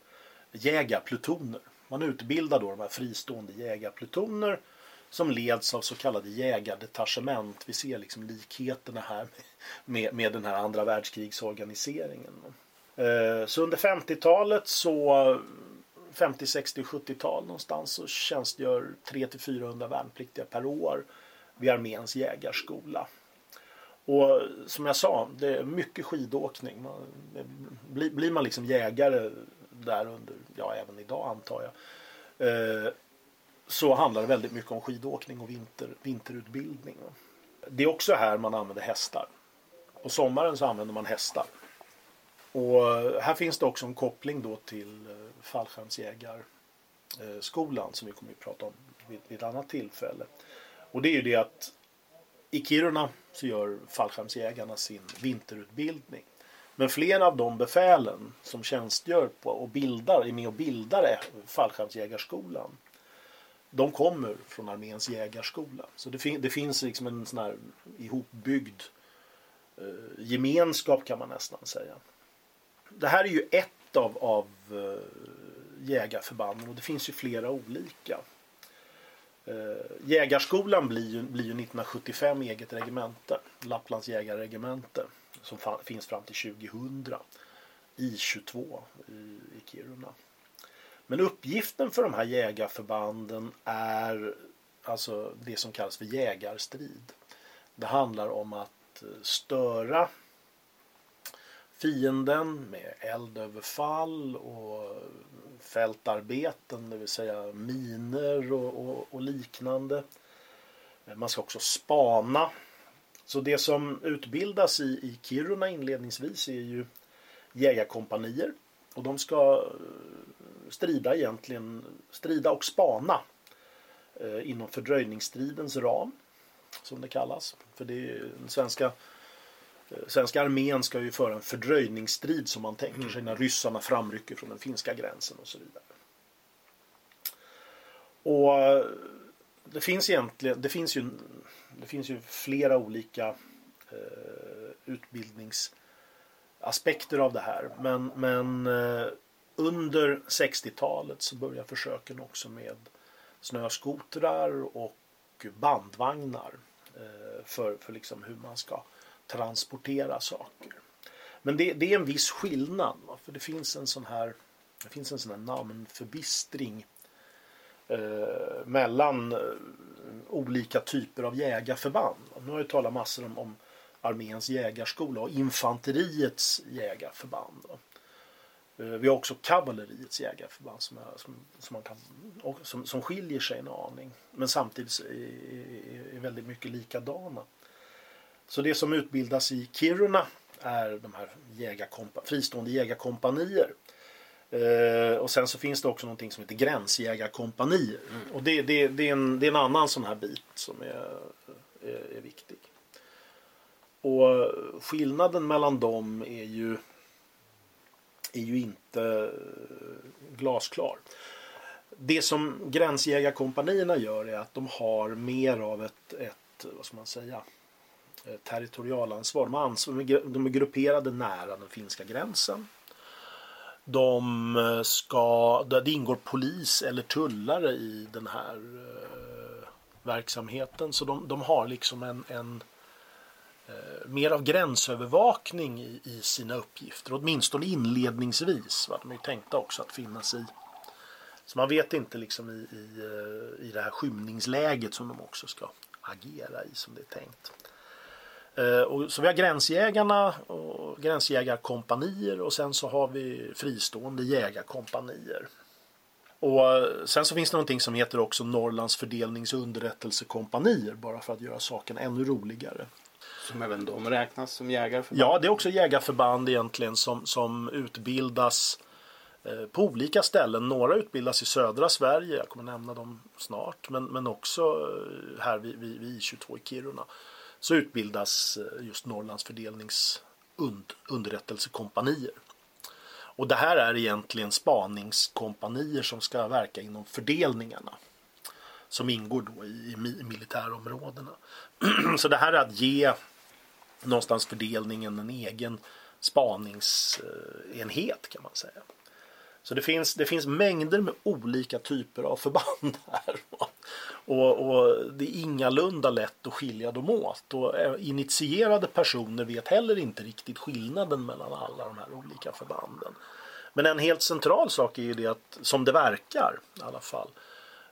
jägarplutoner. Man utbildar då de här fristående jägarplutoner som leds av så kallade jägardetachement. Vi ser liksom likheterna här med, med den här andra världskrigsorganiseringen. Eh, så under 50-talet så 50, 60, 70-tal någonstans så tjänstgör 300-400 värnpliktiga per år vid arméns jägarskola. Och som jag sa, det är mycket skidåkning. Man, blir, blir man liksom jägare där under, ja även idag antar jag, eh, så handlar det väldigt mycket om skidåkning och vinter, vinterutbildning. Det är också här man använder hästar. På sommaren så använder man hästar. Och här finns det också en koppling då till eh, fallskärmsjägarskolan som vi kommer att prata om vid, vid ett annat tillfälle. Och det är ju det att i Kiruna så gör fallskärmsjägarna sin vinterutbildning. Men flera av de befälen som tjänstgör på och bildar, är med och bildar fallskärmsjägarskolan. De kommer från arméns jägarskola. Så det, fin det finns liksom en sån här ihopbyggd eh, gemenskap kan man nästan säga. Det här är ju ett av, av eh, jägarförbanden och det finns ju flera olika. Eh, jägarskolan blir ju, blir ju 1975 eget regemente, Lapplands jägarregemente som finns fram till 2000 i 22 i, i Kiruna. Men uppgiften för de här jägarförbanden är alltså det som kallas för jägarstrid. Det handlar om att eh, störa fienden med eldöverfall och fältarbeten, det vill säga miner och, och, och liknande. Man ska också spana så det som utbildas i, i Kiruna inledningsvis är ju jägarkompanier. Och de ska eh, strida egentligen, strida och spana eh, inom fördröjningsstridens ram. Som det kallas. För det är den svenska eh, Svenska armén ska ju föra en fördröjningsstrid som man tänker sig när ryssarna framrycker från den finska gränsen och så vidare. Och eh, det finns egentligen, det finns ju det finns ju flera olika eh, utbildningsaspekter av det här. Men, men eh, under 60-talet så börjar försöken också med snöskotrar och bandvagnar för, för liksom hur man ska transportera saker. Men det, det är en viss skillnad. Va? För det finns en sån här det finns en sån här namnförbistring eh, mellan eh, olika typer av jägarförband. Nu har jag talat massor om, om arméns jägarskola och infanteriets jägarförband. Va? Eh, vi har också kavalleriets jägarförband som, är, som, som, man kan, som, som skiljer sig en aning. Men samtidigt är, är, är väldigt mycket likadana. Så det som utbildas i Kiruna är de här jägarkompa, fristående jägarkompanier. Eh, och sen så finns det också någonting som heter gränsjägarkompanier. Mm. Och det, det, det, är en, det är en annan sån här bit som är, är, är viktig. Och skillnaden mellan dem är ju, är ju inte glasklar. Det som gränsjägarkompanierna gör är att de har mer av ett, ett vad ska man säga, Eh, territorialansvar. De, de är grupperade nära den finska gränsen. De eh, ska, det ingår polis eller tullare i den här eh, verksamheten. Så de, de har liksom en, en eh, mer av gränsövervakning i, i, sina uppgifter. Åtminstone inledningsvis. Va? De är tänkta också att finnas i. Så man vet inte liksom i, i, i det här skymningsläget som de också ska agera i som det är tänkt. Eh, och så vi har gränsjägarna och gränsjägarkompanier och sen så har vi fristående jägarkompanier. Och eh, sen så finns det någonting som heter också Norrlands fördelnings och underrättelsekompanier bara för att göra saken ännu roligare. Som även de räknas som jägarförband? Ja, det är också jägarförband egentligen som, som utbildas eh, på olika ställen. Några utbildas i södra Sverige, jag kommer nämna dem snart, men, men också här vid, vid, vid I22 i Kiruna. Så utbildas eh, just Norrlands fördelnings underrättelsekompanier. Och det här är egentligen spaningskompanier som ska verka inom fördelningarna som ingår då i militärområdena. <clears throat> Så det här är att ge någonstans fördelningen en egen spaningsenhet kan man säga. Så det finns, det finns mängder med olika typer av förband <laughs> här. Och, och, det är ingalunda lätt att skilja dem åt. Och eh, initierade personer vet heller inte riktigt skillnaden mellan alla de här olika förbanden. Men en helt central sak är ju det att, som det verkar i alla fall,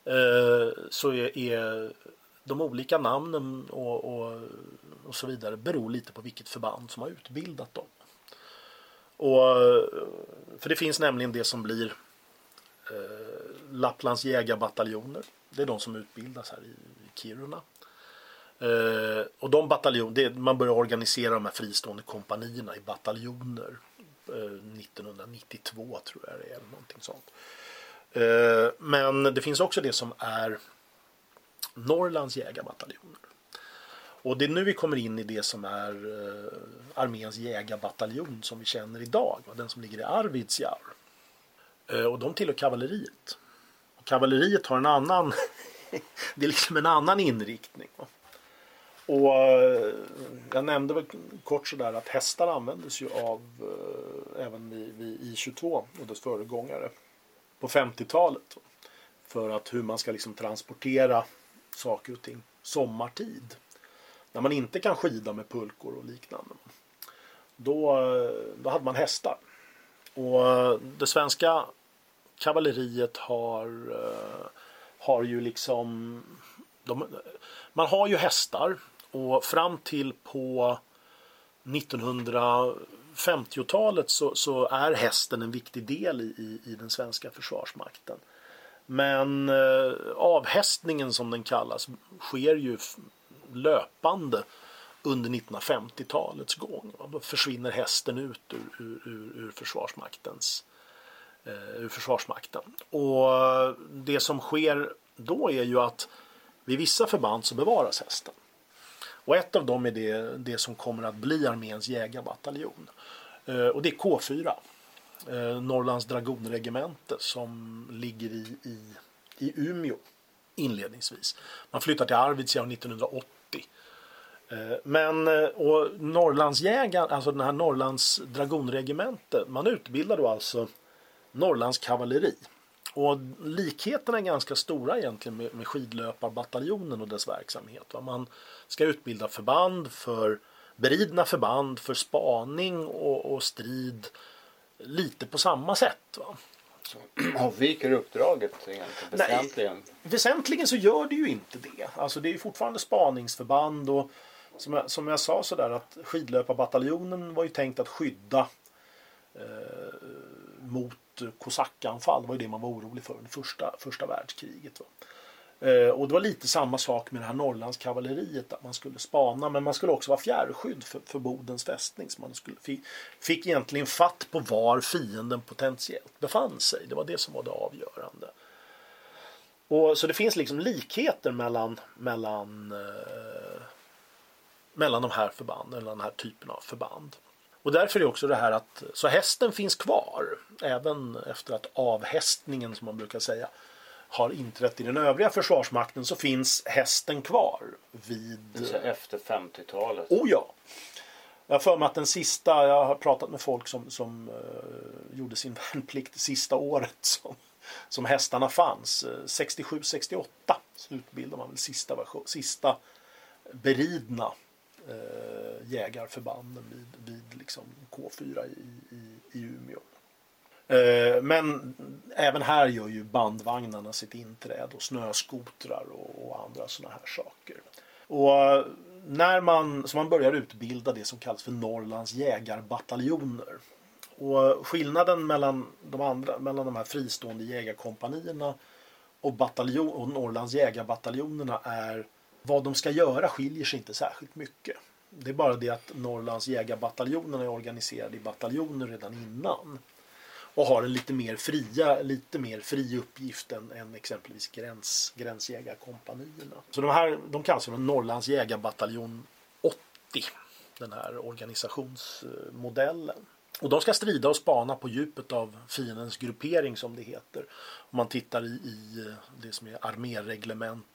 eh, så är, är, de olika namnen och, och, och, så vidare beror lite på vilket förband som har utbildat dem. Och, eh, för det finns nämligen det som blir eh, Lapplands jägarbataljoner. Det är de som utbildas här i, Kiruna. Eh, och de bataljoner, man börjar organisera de här fristående kompanierna i bataljoner eh, 1992 tror jag det är. Eller någonting sånt. Eh, men det finns också det som är Norrlands jägarbataljoner. Och det är nu vi kommer in i det som är eh, arméns jägarbataljon som vi känner idag. Den som ligger i Arvidsjaur. Eh, och de tillhör kavalleriet. Och kavalleriet har en annan <laughs> det är liksom en annan inriktning. Och eh, jag nämnde väl kort sådär att hästar användes ju av eh, även vid, vid I22 och dess föregångare på 50-talet. För att hur man ska liksom transportera saker och ting sommartid. När man inte kan skida med pulkor och liknande. Då, då hade man hästar. Och eh, det svenska kavalleriet har, eh, har ju liksom de, man har ju hästar och fram till på 1950-talet så, så, är hästen en viktig del i, i den svenska försvarsmakten. Men eh, avhästningen som den kallas sker ju löpande under 1950-talets gång. Då försvinner hästen ut ur, ur, ur, ur försvarsmaktens eh, ur Försvarsmakten. Och det som sker då är ju att vid vissa förband så bevaras hästen. Och ett av dem är det, det som kommer att bli arméns jägarbataljon. Eh, och det är K4. Eh, Norrlands dragonregemente som ligger i, i, i Umeå inledningsvis. Man flyttar till Arvidsjaur 1980. Eh, men och Norrlandsjägaren, alltså den här Norrlands dragonregemente, man utbildar då alltså Norrlands kavalleri. Och likheterna är ganska stora egentligen med, med skidlöparbataljonen och dess verksamhet. Va? Man ska utbilda förband för beridna förband för spaning och, och strid lite på samma sätt. Va? Avviker <clears throat> uppdraget egentligen väsentligen? Nej, väsentligen så gör det ju inte det. Alltså det är fortfarande spaningsförband och som jag, som jag sa sådär att skidlöparbataljonen var ju tänkt att skydda eh, mot kosackanfall. Det var ju det man var orolig för under första, första världskriget. Va? Eh, och det var lite samma sak med det här Norrlandskavalleriet. Att man skulle spana men man skulle också vara fjärrskydd för, för Bodens fästning. Så man skulle, fick, fick egentligen fatt på var fienden potentiellt befann sig. Det var det som var det avgörande. Och, så det finns liksom likheter mellan, mellan, eh, mellan de här förbanden, eller den här typen av förband. Och därför är också det här att så hästen finns kvar även efter att avhästningen som man brukar säga har inträtt i den övriga försvarsmakten så finns hästen kvar vid... Efter 50-talet? Oh ja! Jag har för mig att den sista, jag har pratat med folk som, som uh, gjorde sin <laughs> värnplikt sista året som, som hästarna fanns. 67-68 så utbildade man väl sista, sista beridna eh, jägarförbanden vid, vid liksom K4 i, i, i Umeå. Eh, men även här gör ju bandvagnarna sitt inträde och snöskotrar och, och andra sådana här saker. Och eh, när man, så man börjar utbilda det som kallas för Norrlands jägarbataljoner. Och eh, skillnaden mellan de, andra, mellan de här fristående jägarkompanierna och, bataljon, och Norrlands jägarbataljonerna är vad de ska göra skiljer sig inte särskilt mycket. Det är bara det att Norrlands jägarbataljoner är organiserade i bataljoner redan innan. Och har en lite mer, fria, lite mer fri uppgift än, än exempelvis gräns, gränsjägarkompanierna. Så de här de kallas för Norrlands jägarbataljon 80. Den här organisationsmodellen. Och de ska strida och spana på djupet av fiendens gruppering som det heter. Om man tittar i, i det som är arméreglemente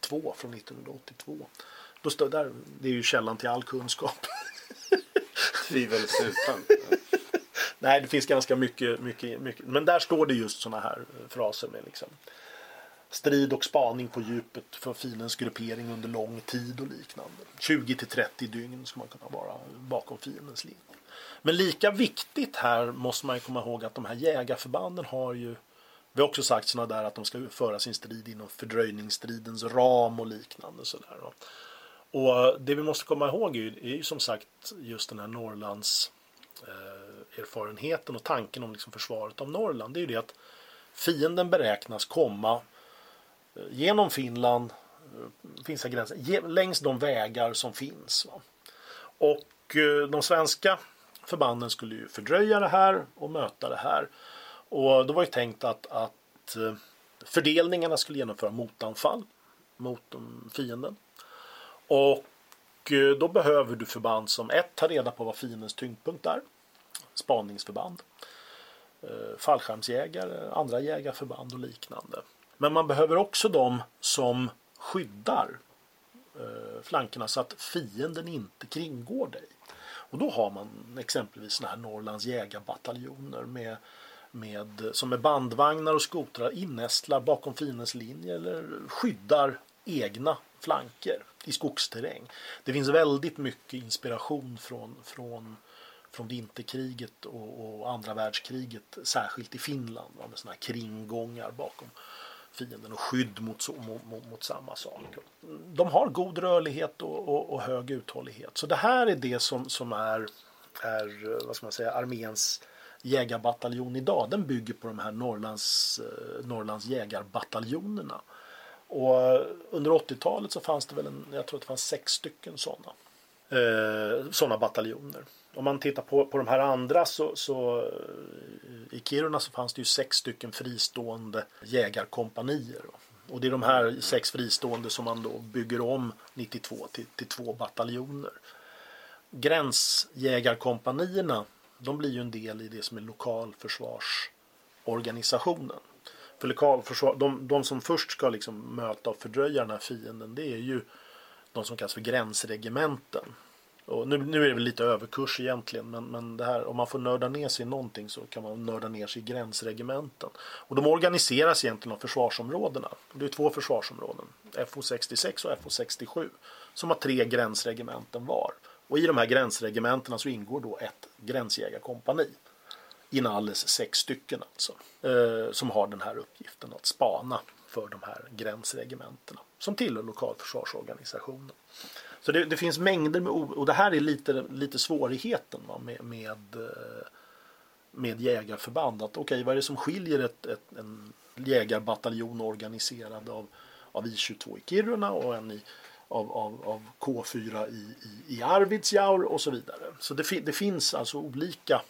2 från 1982. Då står där, det är ju källan till all kunskap. <laughs> Tvivelsutan. Nej, det finns ganska mycket, mycket, mycket. Men där står det just sådana här eh, fraser med liksom strid och spaning på djupet för fiendens gruppering under lång tid och liknande. 20 till 30 dygn ska man kunna vara bakom fiendens linje. Men lika viktigt här måste man komma ihåg att de här jägarförbanden har ju vi har också sagt sådana där att de ska föra sin strid inom fördröjningsstridens ram och liknande. Sådär. Och eh, det vi måste komma ihåg är ju, är ju som sagt just den här Norrlands eh, erfarenheten och tanken om liksom försvaret av Norrland. Det är ju det att fienden beräknas komma eh, genom Finland, eh, finska gränsen, längs de vägar som finns. Va? Och eh, de svenska förbanden skulle ju fördröja det här och möta det här. Och då var ju tänkt att, att eh, fördelningarna skulle genomföra motanfall mot fienden. Och eh, då behöver du förband som ett tar reda på vad fiendens tyngdpunkt är. Spaningsförband. Eh, fallskärmsjägare, andra jägarförband och liknande. Men man behöver också de som skyddar flankerna så att fienden inte kringgår dig. Och då har man exempelvis sådana här Norrlands jägarbataljoner med, med, som med bandvagnar och skotrar innästlar bakom fiendens linje eller skyddar egna flanker i skogsterräng. Det finns väldigt mycket inspiration från, från, från vinterkriget och, och andra världskriget, särskilt i Finland, med sådana här kringgångar bakom fienden och skydd mot, mot, mot, samma sak. De har god rörlighet och, och, och, hög uthållighet. Så det här är det som, som är, är vad ska man säga, arméns jägarbataljon idag. Den bygger på de här Norrlands, eh, Norrlands jägarbataljonerna. Och under 80-talet så fanns det väl en, jag tror att det fanns sex stycken sådana. Eh, sådana bataljoner. Om man tittar på, på de här andra så, så eh, i Kiruna så fanns det ju sex stycken fristående jägarkompanier. Och det är de här sex fristående som man då bygger om 92 till, till två bataljoner. Gränsjägarkompanierna de blir ju en del i det som är lokalförsvarsorganisationen. För lokalförsvar, de, de som först ska liksom möta och fördröja den här fienden det är ju de som kallas för gränsregementen. Och nu, nu är det väl lite överkurs egentligen men, men det här, om man får nörda ner sig i någonting så kan man nörda ner sig i gränsregementen. Och de organiseras egentligen av försvarsområdena. Det är två försvarsområden, FO 66 och FO 67 som har tre gränsregementen var. Och i de här gränsregementena så ingår då ett gränsjägarkompani. Inalles sex stycken alltså. Eh, som har den här uppgiften att spana för de här gränsregementena. Som tillhör lokalförsvarsorganisationen. Så det, det, finns mängder med och det här är lite, lite svårigheten va, med, med, eh, med jägarförband. Att, okay, vad är det som skiljer ett, ett, en jägarbataljon organiserad av, av I22 i Kiruna och en i, av, av, av K4 i, i, i Arvidsjaur och så vidare. Så det, det finns alltså olika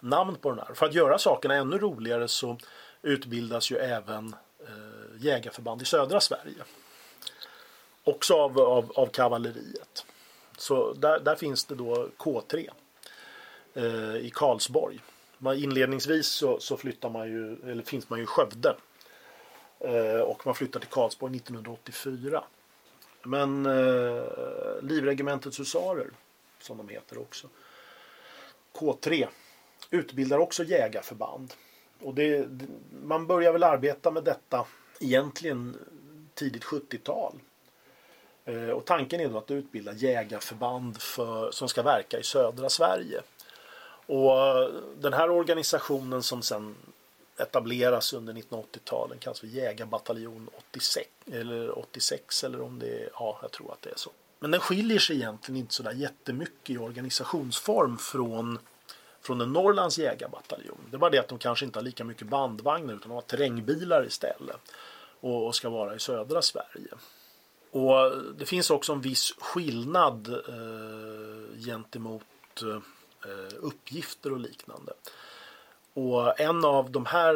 namn på den här. För att göra sakerna ännu roligare så utbildas ju även eh, jägarförband i södra Sverige. Också av, av, av kavalleriet. Så där, där finns det då K3 eh, i Karlsborg. Man, inledningsvis så, så, flyttar man ju, eller finns man ju i Skövde. Eh, och man flyttar till Karlsborg 1984. Men eh, Livregementets husarer, som de heter också, K3, utbildar också jägarförband. Och det, man börjar väl arbeta med detta egentligen tidigt 70-tal. Eh, och tanken är då att utbilda jägarförband för, som ska verka i södra Sverige. Och eh, den här organisationen som sen etableras under 1980-talen kallas för Jägarbataljon 86 eller 86 eller om det är, ja jag tror att det är så. Men den skiljer sig egentligen inte sådär jättemycket i organisationsform från från en Norrlands jägarbataljon. Det är bara det att de kanske inte har lika mycket bandvagnar utan de har terrängbilar istället och ska vara i södra Sverige. Och det finns också en viss skillnad eh, gentemot eh, uppgifter och liknande. Och en av, de här,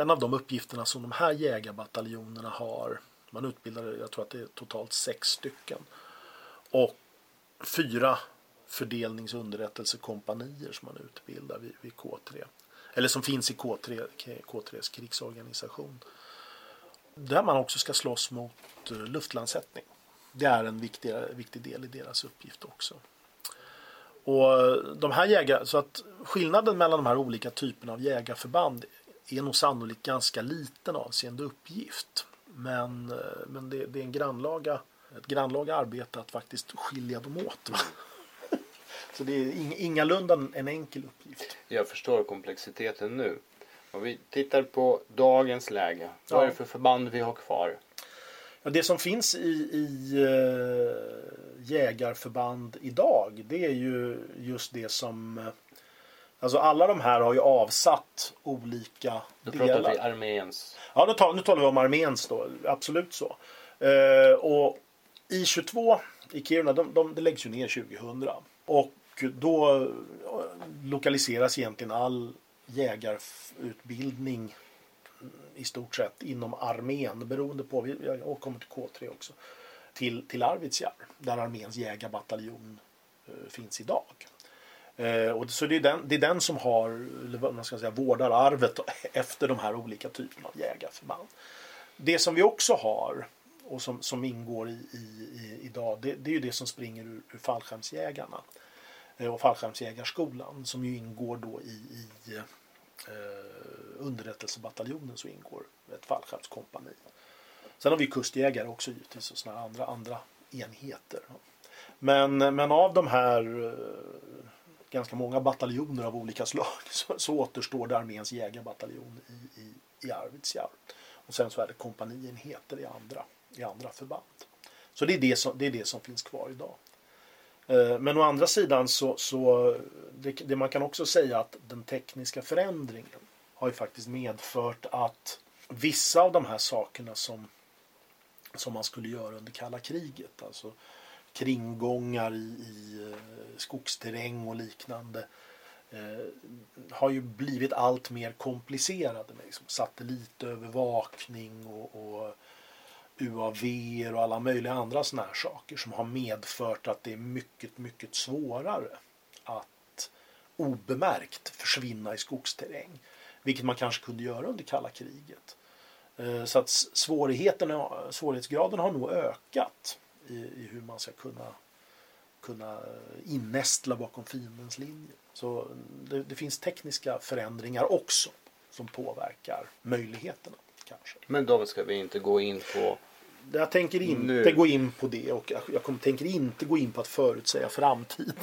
en av de uppgifterna som de här jägarbataljonerna har, man utbildar, jag tror att det är totalt sex stycken, och fyra fördelningsunderrättelsekompanier som man utbildar vid, vid K3. Eller som finns i K3, K3s krigsorganisation. Där man också ska slåss mot eh, luftlandsättning. Det är en viktig, viktig del i deras uppgift också. Och de här jägar, så att skillnaden mellan de här olika typerna av jägarförband är nog sannolikt ganska liten avseende uppgift. Men, eh, men det, det är en grannlaga, ett grannlaga arbete att faktiskt skilja dem åt. <laughs> Så det är ingalunda en enkel uppgift. Jag förstår komplexiteten nu. Om vi tittar på dagens läge. Vad är det för förband vi har kvar? Ja, det som finns i, i uh, jägarförband idag det är ju just det som Alltså alla de här har ju avsatt olika då delar. Då pratar vi arméns. Ja, nu talar, nu talar vi om arméns då. Absolut så. Uh, och I22 i Kiruna, de, de, det läggs ju ner 2000. Och då lokaliseras egentligen all jägarutbildning i stort sett inom armén beroende på, jag återkommer till K3 också, till, till Arvidsjaur där arméns jägarbataljon eh, finns idag. Eh, och så det är, den, det är den som har, eller man ska säga, vårdar arvet efter de här olika typerna av jägarförband. Det som vi också har och som, som ingår i, i, i idag det, det är ju det som springer ur, ur fallskärmsjägarna. Eh, och fallskärmsjägarskolan som ju ingår då i, i eh, underrättelsebataljonen så ingår ett fallskärmskompani. Sen har vi kustjägare också givetvis och sådana andra, andra enheter. Men, men av de här eh, ganska många bataljoner av olika slag <laughs> så, så återstår det arméns jägarbataljon i, i, i Arvidsjaur. Och sen så är det kompanienheter i andra, i andra förband. Så det är det, som, det är det som finns kvar idag. Eh, men å andra sidan så, så det, det, man kan också säga att den tekniska förändringen har ju faktiskt medfört att vissa av de här sakerna som, som man skulle göra under kalla kriget, alltså kringgångar i, i eh, skogsterräng och liknande, eh, har ju blivit allt mer komplicerade med liksom satellitövervakning och, och UAV och alla möjliga andra sådana här saker som har medfört att det är mycket, mycket svårare att obemärkt försvinna i skogsterräng. Vilket man kanske kunde göra under kalla kriget. Eh, så att svårigheten, svårighetsgraden har nog ökat i, i hur man ska kunna, kunna innästla bakom fiendens linje. Så det, det finns tekniska förändringar också som påverkar möjligheterna. Kanske. Men då ska vi inte gå in på jag tänker inte nu. gå in på det och jag kommer, tänker inte gå in på att förutsäga framtiden.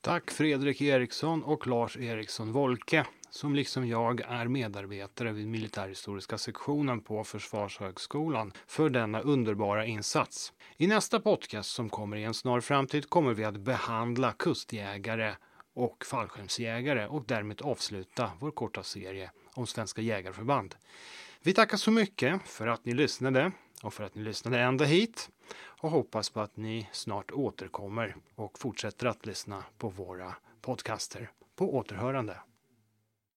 Tack Fredrik Eriksson och Lars Eriksson Wolke som liksom jag är medarbetare vid militärhistoriska sektionen på Försvarshögskolan för denna underbara insats. I nästa podcast som kommer i en snar framtid kommer vi att behandla kustjägare och fallskärmsjägare och därmed avsluta vår korta serie om svenska jägarförband. Vi tackar så mycket för att ni lyssnade och för att ni lyssnade ända hit och hoppas på att ni snart återkommer och fortsätter att lyssna på våra podcaster. På återhörande.